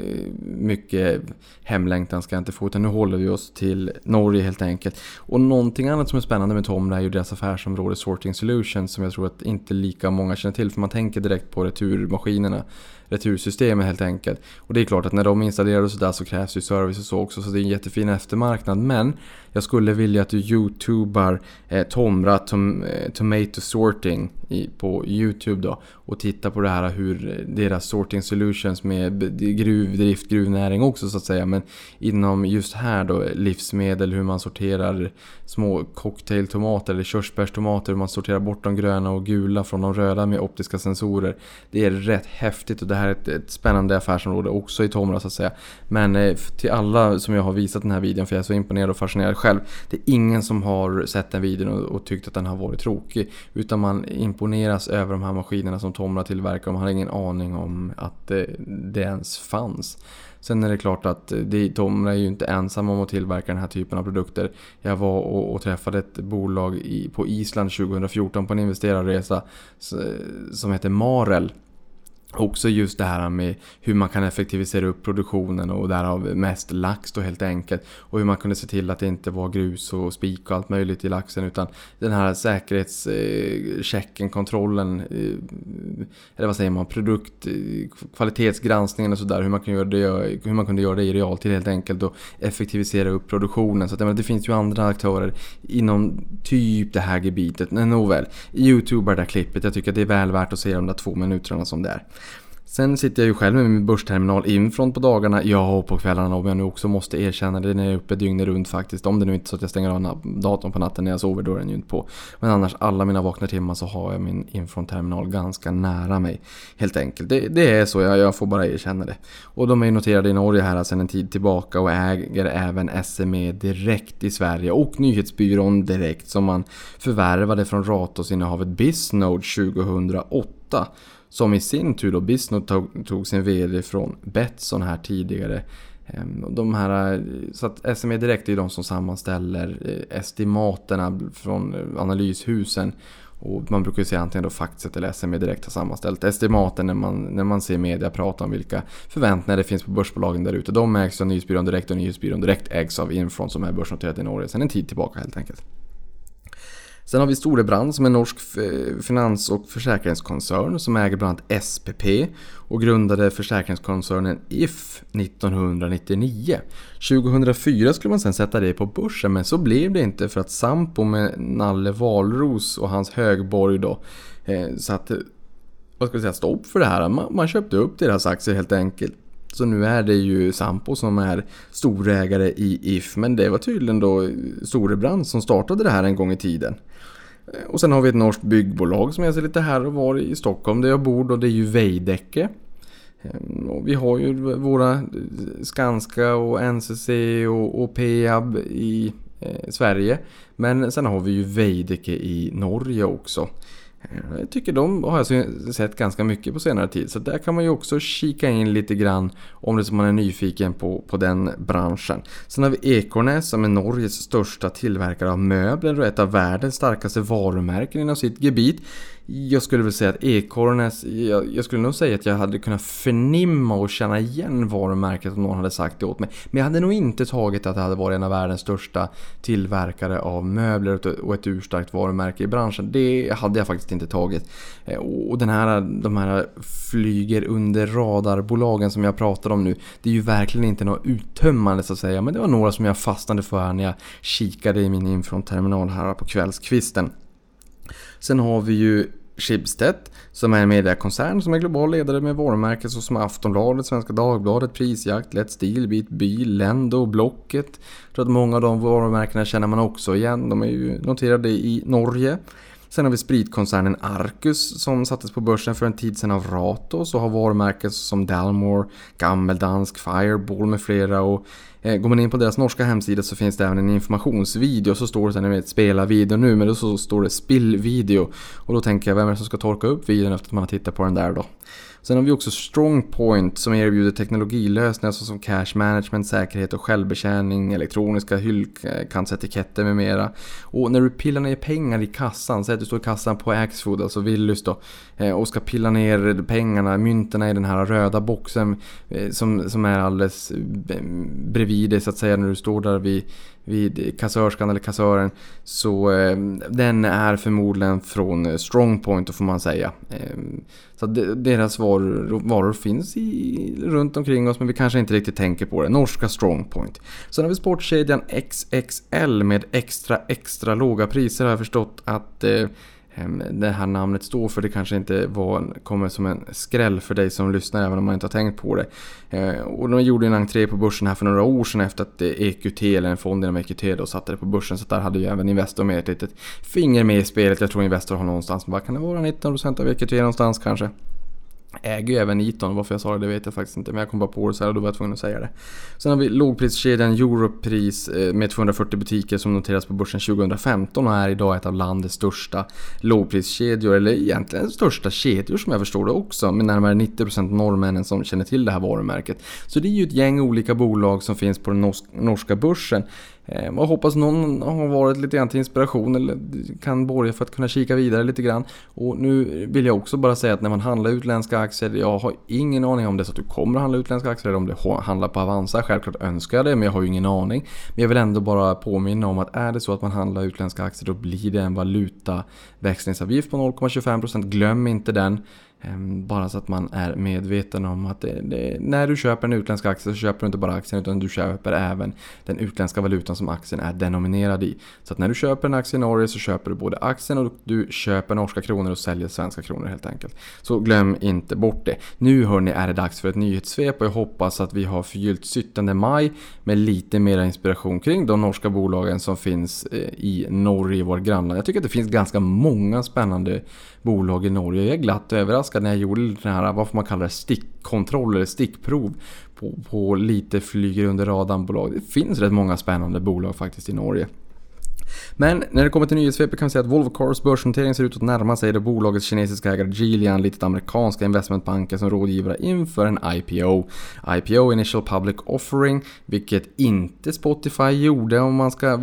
mycket hemlängtan ska jag inte få utan nu håller vi oss till Norge helt enkelt. Och någonting annat som är spännande med Tomra är ju deras affärsområde Sorting Solutions som jag tror att inte lika många känner till för man tänker direkt på returmaskinerna retursystemet helt enkelt. Och det är klart att när de installerar och sådär så krävs ju service och så också så det är en jättefin eftermarknad. Men jag skulle vilja att du youtubar eh, Tomra tom, eh, Tomato Sorting i, på Youtube då. Och tittar på det här hur deras sorting solutions med gruvdrift, gruvnäring också så att säga. Men inom just här då livsmedel, hur man sorterar små cocktailtomater eller körsbärstomater. Hur man sorterar bort de gröna och gula från de röda med optiska sensorer. Det är rätt häftigt och det här är ett, ett spännande affärsområde också i Tomra så att säga. Men eh, till alla som jag har visat den här videon, för jag är så imponerad och fascinerad själv. Det är ingen som har sett den videon och, och tyckt att den har varit tråkig. Utan man imponeras över de här maskinerna som Tomra tillverkar och man har ingen aning om att det, det ens fanns. Sen är det klart att det, Tomra är ju inte ensamma om att tillverka den här typen av produkter. Jag var och, och träffade ett bolag i, på Island 2014 på en investerarresa som heter Marel. Också just det här med hur man kan effektivisera upp produktionen och därav mest lax då helt enkelt. Och hur man kunde se till att det inte var grus och spik och allt möjligt i laxen utan den här säkerhetschecken, kontrollen, eh, eller vad säger man, produkt, eh, kvalitetsgranskningen och sådär. Hur man kunde göra det, hur man kunde göra det i realtid helt enkelt och effektivisera upp produktionen. Så att, jag menar, det finns ju andra aktörer inom typ det här gebitet. Men nåväl, Youtube är det där klippet. Jag tycker att det är väl värt att se de där två minuterna som det är. Sen sitter jag ju själv med min börsterminal Infront på dagarna, ja och på kvällarna om jag nu också måste erkänna det när jag är uppe dygnet runt faktiskt. Om det nu inte är så att jag stänger av datorn på natten när jag sover, då är den ju inte på. Men annars, alla mina vakna timmar så har jag min Infront-terminal ganska nära mig. Helt enkelt. Det, det är så, jag, jag får bara erkänna det. Och de är ju noterade i Norge här sedan en tid tillbaka och äger även SME Direkt i Sverige och nyhetsbyrån Direkt som man förvärvade från Ratos-innehavet Bisnode 2008. Som i sin tur då Bisnode tog, tog sin VD från Betsson här tidigare. Ehm, de här, eh, så att SME Direkt är ju de som sammanställer eh, estimaterna från eh, analyshusen. Och man brukar ju säga antingen då Faxet eller SME Direkt har sammanställt estimaten när man, när man ser media prata om vilka förväntningar det finns på börsbolagen där ute. De ägs av Nyhetsbyrån Direkt och Nyhetsbyrån Direkt ägs av Infront som är börsnoterat i Norge sedan en tid tillbaka helt enkelt. Sen har vi Storebrand som är en norsk finans och försäkringskoncern som äger bland annat SPP och grundade försäkringskoncernen If 1999. 2004 skulle man sen sätta det på börsen men så blev det inte för att Sampo med Nalle Valros och hans högborg då eh, satte vad ska vi säga, stopp för det här. Man, man köpte upp deras aktier helt enkelt. Så nu är det ju Sampo som är storägare i If, men det var tydligen då Storebrand som startade det här en gång i tiden. Eh, och sen har vi ett norskt byggbolag som jag ser lite här och var i Stockholm där jag bor och det är ju Veidekke. Ehm, och vi har ju våra eh, Skanska och NCC och, och Peab i eh, Sverige. Men sen har vi ju Veidekke i Norge också. Jag tycker de har jag sett ganska mycket på senare tid. Så där kan man ju också kika in lite grann om det som man är nyfiken på, på den branschen. Sen har vi Ekornes som är Norges största tillverkare av möbler och ett av världens starkaste varumärken inom sitt gebit. Jag skulle väl säga att Ekornes, jag, jag, skulle nog säga att jag hade kunnat förnimma och känna igen varumärket om någon hade sagt det åt mig. Men jag hade nog inte tagit att det hade varit en av världens största tillverkare av möbler och ett urstarkt varumärke i branschen. Det hade jag faktiskt inte tagit. Eh, och den här, de här flyger under radarbolagen som jag pratar om nu, det är ju verkligen inte något uttömmande så att säga. Men det var några som jag fastnade för när jag kikade i min infronterminal här på kvällskvisten. Sen har vi ju Schibsted som är en mediekoncern som är global ledare med varumärken såsom Aftonbladet, Svenska Dagbladet, Prisjakt, Let's Deal, Bit Bil, Lendo, Blocket. Jag tror att många av de varumärkena känner man också igen. De är ju noterade i Norge. Sen har vi spritkoncernen Arcus som sattes på börsen för en tid sedan av Ratos och har varumärken som Dalmore, Gammeldansk, Fireball med flera. Och, Eh, går man in på deras norska hemsida så finns det även en informationsvideo. Så står det såhär, ni vet, spela video nu, men då så står det spillvideo. Och då tänker jag, vem är det som ska torka upp videon efter att man har tittat på den där då? Sen har vi också StrongPoint som erbjuder teknologilösningar såsom cash management, säkerhet och självbetjäning, elektroniska hyllkantsetiketter med mera. Och när du pillar ner pengar i kassan, säg att du står i kassan på Axfood, alltså Willys då, eh, och ska pilla ner pengarna, mynterna i den här röda boxen eh, som, som är alldeles eh, bredvid dig så att säga när du står där vid vid kassörskan eller kassören. Så eh, den är förmodligen från Strongpoint får man säga. Eh, så deras varor, varor finns i, runt omkring oss men vi kanske inte riktigt tänker på det. Norska Strongpoint. Sen har vi sportkedjan XXL med extra extra låga priser har jag förstått att eh, Ehm, det här namnet står för. Det kanske inte var, kommer som en skräll för dig som lyssnar även om man inte har tänkt på det. Ehm, och de gjorde en entré på börsen här för några år sedan efter att eh, EQT eller en fond inom EQT då satte det på börsen. Så där hade ju även Investor med ett litet finger med i spelet. Jag tror Investor har någonstans, vad kan det vara, 19% av EQT någonstans kanske äger ju även Eton, varför jag sa det, det vet jag faktiskt inte. Men jag kom bara på det så här och då var jag tvungen att säga det. Sen har vi lågpriskedjan Europris eh, med 240 butiker som noteras på börsen 2015 och är idag ett av landets största lågpriskedjor, eller egentligen största kedjor som jag förstår det också, med närmare 90% norrmännen som känner till det här varumärket. Så det är ju ett gäng olika bolag som finns på den norska börsen. Ehm, jag hoppas någon har varit lite grann till inspiration eller kan borga för att kunna kika vidare lite grann. Och nu vill jag också bara säga att när man handlar utländska aktier, jag har ingen aning om det är så att du kommer att handla utländska aktier eller om det handlar på Avanza. Självklart önskar jag det, men jag har ju ingen aning. Men jag vill ändå bara påminna om att är det så att man handlar utländska aktier då blir det en valutaväxlingsavgift på 0,25%. Glöm inte den. Ehm, bara så att man är medveten om att det, det, när du köper en utländsk aktie så köper du inte bara aktien utan du köper även den utländska valutan som aktien är denominerad i. Så att när du köper en aktie i Norge så köper du både aktien och du köper norska kronor och säljer svenska kronor helt enkelt. Så glöm inte bort det. Nu hörni är det dags för ett nyhetssvep och jag hoppas att vi har förgyllt 17 maj med lite mer inspiration kring de norska bolagen som finns eh, i Norge, vårt grannland. Jag tycker att det finns ganska många spännande bolag i Norge. Jag är glatt överraskad när jag gjorde den här, vad får man kalla det, stickkontroll eller stickprov på, på lite flyger under radarn-bolag. Det finns rätt många spännande bolag faktiskt i Norge. Men när det kommer till nyhetssvepet kan vi säga att Volvo Cars börsnotering ser ut att närma sig det bolagets kinesiska ägare Geely litet amerikanska investmentbanker som rådgivare inför en IPO. IPO, Initial Public Offering, vilket inte Spotify gjorde om man ska eh,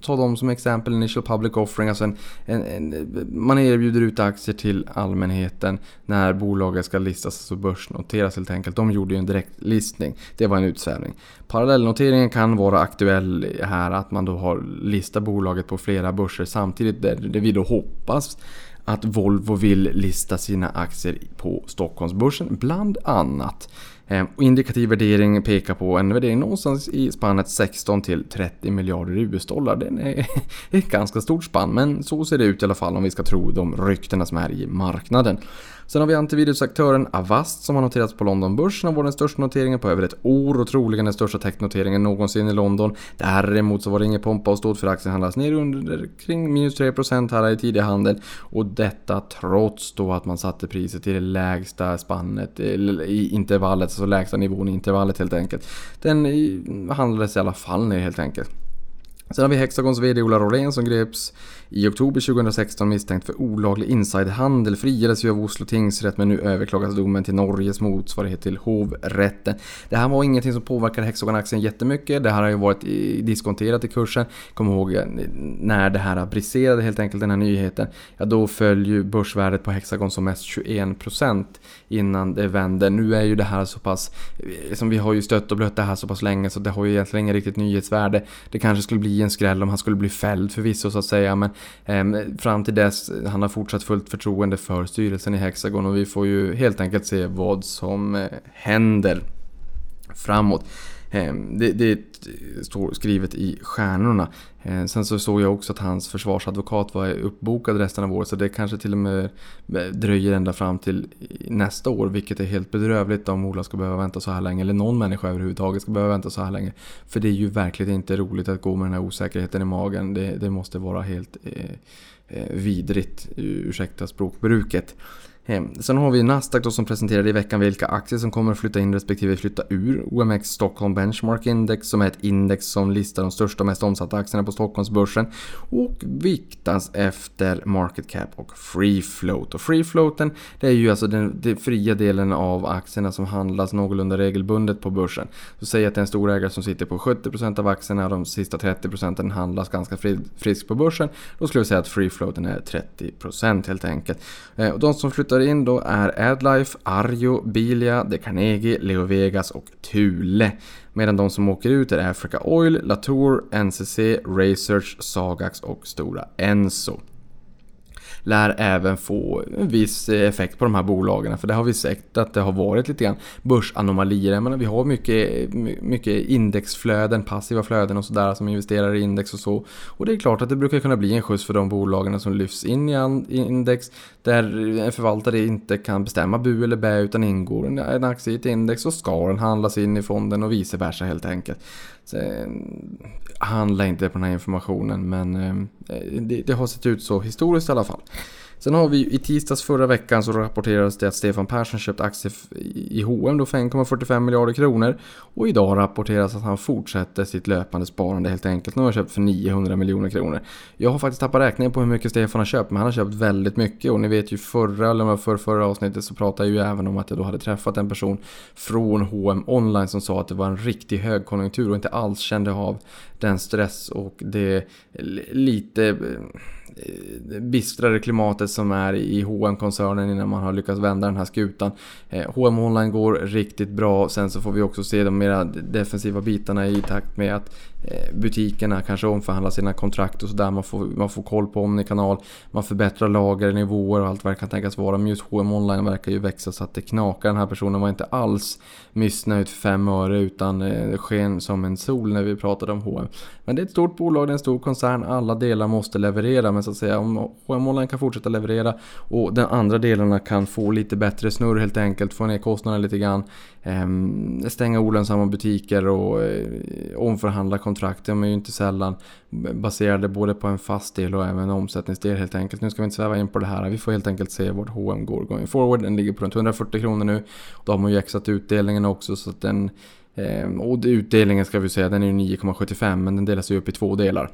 ta dem som exempel. Initial Public Offering, alltså en, en, en, man erbjuder ut aktier till allmänheten när bolaget ska listas, alltså börsnoteras helt enkelt. De gjorde ju en direktlistning. Det var en utsvävning. Parallellnoteringen kan vara aktuell här, att man då har listat bolaget på flera börser samtidigt där vi då hoppas att Volvo vill lista sina aktier på Stockholmsbörsen bland annat. Ehm, och indikativ värdering pekar på en värdering någonstans i spannet 16 till 30 miljarder US-dollar. Det är ett ganska stort spann, men så ser det ut i alla fall om vi ska tro de ryktena som är i marknaden. Sen har vi antivirusaktören Avast som har noterats på Londonbörsen och var den största noteringen på över ett år och troligen den största technoteringen någonsin i London. Däremot så var det ingen pompa och ståt för aktien handlas ner under kring minus 3% här i tidig handel och detta trots då att man satte priset till det lägsta spannet eh, i intervallet, alltså lägsta nivån i intervallet helt enkelt. Den eh, handlades i alla fall ner helt enkelt. Sen har vi Hexagons VD Ola Rolén som greps i oktober 2016 misstänkt för olaglig insiderhandel. Friades ju av Oslo tingsrätt men nu överklagas domen till Norges motsvarighet till hovrätten. Det här var ingenting som påverkade Hexagon-aktien jättemycket. Det här har ju varit diskonterat i kursen. Kom ihåg eh, när det här briserade helt enkelt den här nyheten. Ja då föll ju börsvärdet på Hexagon som mest 21% innan det vände. Nu är ju det här så pass, eh, som vi har ju stött och blött det här så pass länge så det har ju egentligen inget riktigt nyhetsvärde. Det kanske skulle bli en skräll om han skulle bli fälld förvisso så att säga men eh, fram till dess, han har fortsatt fullt förtroende för styrelsen i Hexagon och vi får ju helt enkelt se vad som eh, händer framåt. Ehm, det, det står skrivet i stjärnorna. Eh, sen så såg jag också att hans försvarsadvokat var uppbokad resten av året så det kanske till och med eh, dröjer ända fram till nästa år vilket är helt bedrövligt om Ola ska behöva vänta så här länge eller någon människa överhuvudtaget ska behöva vänta så här länge. För det är ju verkligen inte roligt att gå med den här osäkerheten i magen. Det, det måste vara helt eh, eh vidrigt, ursäkta språkbruket. Sen har vi Nasdaq då som presenterade i veckan vilka aktier som kommer att flytta in respektive flytta ur OMX Stockholm Benchmark Index som är ett index som listar de största och mest omsatta aktierna på Stockholmsbörsen och viktas efter market cap och free float. Och free floaten det är ju alltså den, den fria delen av aktierna som handlas någorlunda regelbundet på börsen. Så säg att det är en stor ägare som sitter på 70% av aktierna och de sista 30% handlas ganska friskt på börsen. Då skulle vi säga att free floaten är 30% helt enkelt. Eh, och de som flyttar flyttar in då är Adlife, Arjo, Bilia, De Carnegie, Leo Vegas och Thule. Medan de som åker ut är Africa Oil, Latour, NCC, Research, Sagax och Stora Enso lär även få en viss effekt på de här bolagen. För det har vi sett att det har varit lite grann börsanomalier. Jag menar, vi har mycket, mycket indexflöden, passiva flöden och sådär som investerar i index och så. Och det är klart att det brukar kunna bli en skjuts för de bolagen som lyfts in i index där en förvaltare inte kan bestämma bu eller bä utan ingår en aktie i ett index så ska den handlas in i fonden och vice versa helt enkelt. Så, eh, handla inte på den här informationen men eh, det, det, har sett ut så historiskt i alla fall. Sen har vi i tisdags förra veckan så rapporterades det att Stefan Persson köpt aktier i H&M då för 1,45 miljarder kronor. Och idag rapporteras att han fortsätter sitt löpande sparande helt enkelt. Nu har han köpt för 900 miljoner kronor. Jag har faktiskt tappat räkningen på hur mycket Stefan har köpt men han har köpt väldigt mycket. Och ni vet ju förra, eller för förra avsnittet så pratade jag ju även om att jag då hade träffat en person från H&M online som sa att det var en riktig högkonjunktur och inte alls kände av den stress och det lite eh, Eh, bistrare klimatet som är i hm koncernen innan man har lyckats vända den här skutan. H&M Online går riktigt bra. Sen så får vi också se de mera defensiva bitarna i takt med att eh, butikerna kanske omförhandlar sina kontrakt och sådär. Man får, man får koll på Omni-kanal. Man förbättrar lager, nivåer och allt vad det kan tänkas vara. Men just H&M online verkar ju växa så att det knakar. Den här personen var inte alls missnöjd för fem öre utan sken som en sol när vi pratade om H&M. Men det är ett stort bolag, det är en stor koncern. Alla delar måste leverera. Men så att säga om H&M kan fortsätta leverera och de andra delarna kan få lite bättre snurr helt enkelt. Få ner kostnaderna lite grann. Ehm, stänga olönsamma butiker och eh, omförhandla kontrakt. De är ju inte sällan baserade både på en fast del och även en omsättningsdel helt enkelt. Nu ska vi inte sväva in på det här. Vi får helt enkelt se vart H&M går going forward. Den ligger på runt 140 kronor nu. Då har man ju exat utdelningen också så att den ehm, och utdelningen ska vi säga, den är ju 9,75 men den delas ju upp i två delar.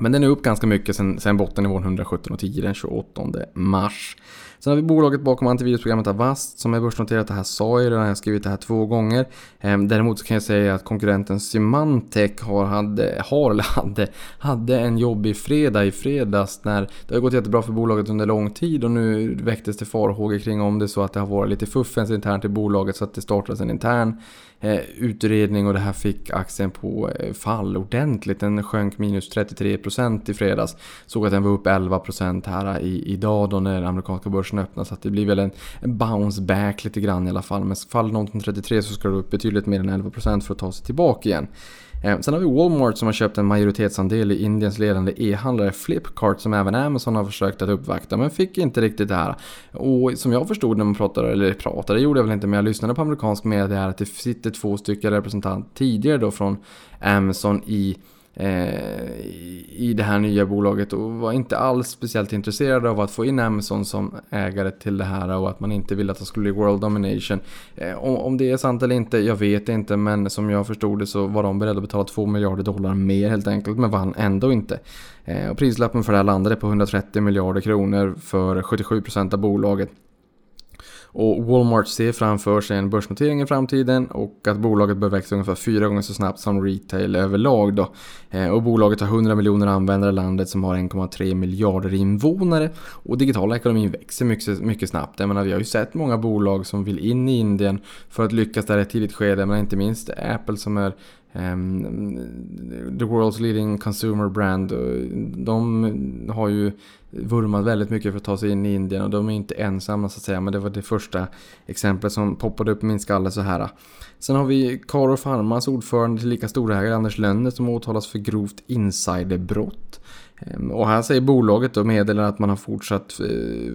Men den är upp ganska mycket sen, sen bottennivån 117,10 den 28 mars. Sen har vi bolaget bakom antivirusprogrammet Avast som är börsnoterat. Det här sa jag redan, jag har skrivit det här två gånger. Ehm, däremot så kan jag säga att konkurrenten Symantec har, hade, har eller hade, hade en jobbig fredag i fredags när det har gått jättebra för bolaget under lång tid och nu väcktes det farhågor kring om det så att det har varit lite fuffens internt i bolaget så att det startades en intern Eh, utredning och det här fick aktien på eh, fall ordentligt. Den sjönk minus 33% i fredags. Såg att den var upp 11% här i, idag då när amerikanska börsen börsen öppnar så att det blir väl en, en bounce back lite grann i alla fall. Men faller någonting 33 så ska det upp betydligt mer än 11% för att ta sig tillbaka igen. Eh, sen har vi Walmart som har köpt en majoritetsandel i Indiens ledande e-handlare Flipkart som även Amazon har försökt att uppvakta men fick inte riktigt det här. Och som jag förstod när man pratade, eller pratade, gjorde jag väl inte men jag lyssnade på amerikansk media här att det sitter två stycken representanter tidigare då från Amazon i Eh, i det här nya bolaget och var inte alls speciellt intresserad av att få in Amazon som ägare till det här och att man inte ville att det skulle bli World Domination. Eh, om det är sant eller inte, jag vet inte men som jag förstod det så var de beredda att betala 2 miljarder dollar mer helt enkelt men vann ändå inte. Eh, och prislappen för det här landade på 130 miljarder kronor för 77% av bolaget. Och Walmart ser framför sig en börsnotering i framtiden och att bolaget bör växa ungefär fyra gånger så snabbt som retail överlag. Då. Eh, och bolaget har 100 miljoner användare i landet som har 1,3 miljarder invånare. Och digitala ekonomin växer mycket, mycket snabbt. Jag menar, vi har ju sett många bolag som vill in i Indien för att lyckas där i ett tidigt skede. Men inte minst Apple som är Um, the World's Leading Consumer Brand. Eh, de har ju vurmat väldigt mycket för att ta sig in i Indien och de är inte ensamma så att säga. Men det var det första exemplet som poppade upp i min skalle så här. Sen har vi Karo Pharmas ordförande till lika storägare Anders Lönner som åtalas för grovt insiderbrott. Ehm, och här säger bolaget och meddelar att man har fortsatt eh,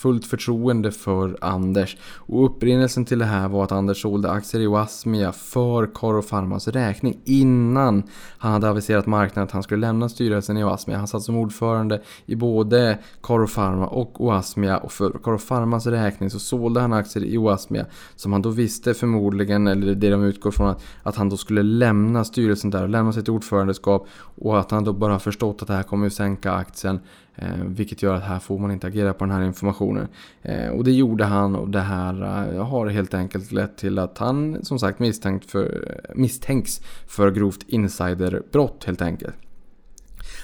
fullt förtroende för Anders. Och upprinnelsen till det här var att Anders sålde aktier i Oasmia för Karo Pharmas räkning innan han hade aviserat marknaden att han skulle lämna styrelsen i Oasmia. Han satt som ordförande i både Karo Pharma och Oasmia och för Karo Pharmas räkning så sålde han aktier i Oasmia som han då visste förmodligen, eller det de utgår från, att, att han då skulle lämna styrelsen där och lämna sitt ordförandeskap och att han då bara förstått att det här kommer att sänka aktien Eh, vilket gör att här får man inte agera på den här informationen. Eh, och det gjorde han och det här eh, har helt enkelt lett till att han som sagt misstänkt för, misstänks för grovt insiderbrott helt enkelt.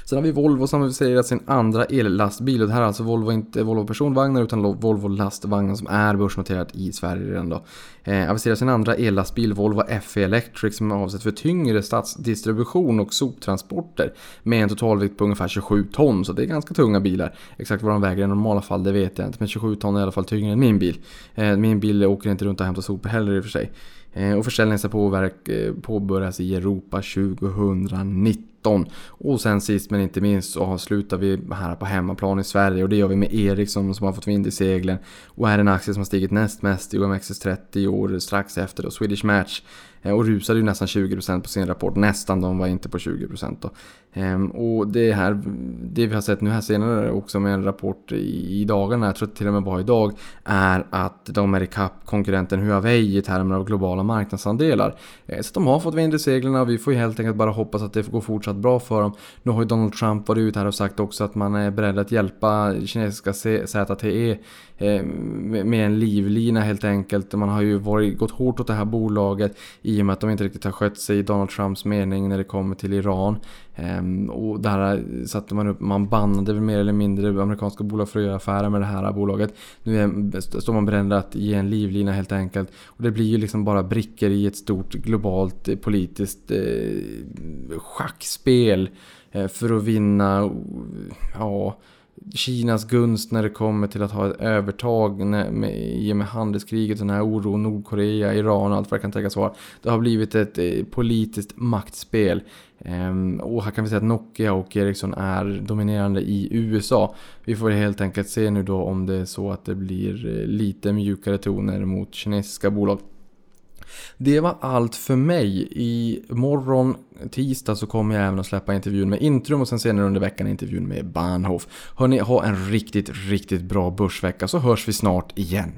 Sen har vi Volvo som aviserat sin andra ellastbil och det här är alltså Volvo, inte Volvo personvagnar utan Volvo lastvagnar som är börsnoterat i Sverige redan då. Eh, aviserar sin andra ellastbil Volvo FE Electric som är avsett för tyngre stadsdistribution och soptransporter med en totalvikt på ungefär 27 ton så det är ganska tunga bilar. Exakt vad de väger i normala fall det vet jag inte men 27 ton är i alla fall tyngre än min bil. Eh, min bil åker inte runt och hämtar sopor heller i och för sig. Eh, och försäljningen ska eh, påbörjas i Europa 2019. Och sen sist men inte minst så avslutar vi här på hemmaplan i Sverige och det gör vi med Ericsson som har fått vind i seglen och är en aktie som har stigit näst mest i OMXS30 i år strax efter då Swedish Match eh, och rusade ju nästan 20% på sin rapport. Nästan, de var inte på 20% då. Ehm, och det här, det vi har sett nu här senare också med en rapport i dagarna, jag tror att det till och med var idag, är att de är ikapp konkurrenten Huawei i termer av globala marknadsandelar. Eh, så de har fått vind i seglen och vi får ju helt enkelt bara hoppas att det går fortsatt bra för dem. Nu har ju Donald Trump varit ut här och sagt också att man är beredd att hjälpa kinesiska ZTE Eh, med en livlina helt enkelt. Man har ju varit, gått hårt åt det här bolaget i och med att de inte riktigt har skött sig i Donald Trumps mening när det kommer till Iran. Ehm, och där satte man upp, man bannade väl mer eller mindre amerikanska bolag för att göra affärer med det här bolaget. Nu är, står man beredd att ge en livlina helt enkelt. Och det blir ju liksom bara brickor i ett stort globalt eh, politiskt eh, schackspel. Eh, för att vinna, ja Kinas gunst när det kommer till att ha ett övertag med, i och med handelskriget, den här oron, Nordkorea, Iran och allt vad det kan tänkas vara. Det har blivit ett eh, politiskt maktspel. Ehm, och här kan vi säga att Nokia och Ericsson är dominerande i USA. Vi får helt enkelt se nu då om det är så att det blir eh, lite mjukare toner mot kinesiska bolag. Det var allt för mig. I morgon, tisdag, så kommer jag även att släppa intervjun med Intrum och sen senare under veckan intervjun med Bahnhof. Hörni, ha en riktigt, riktigt bra börsvecka så hörs vi snart igen.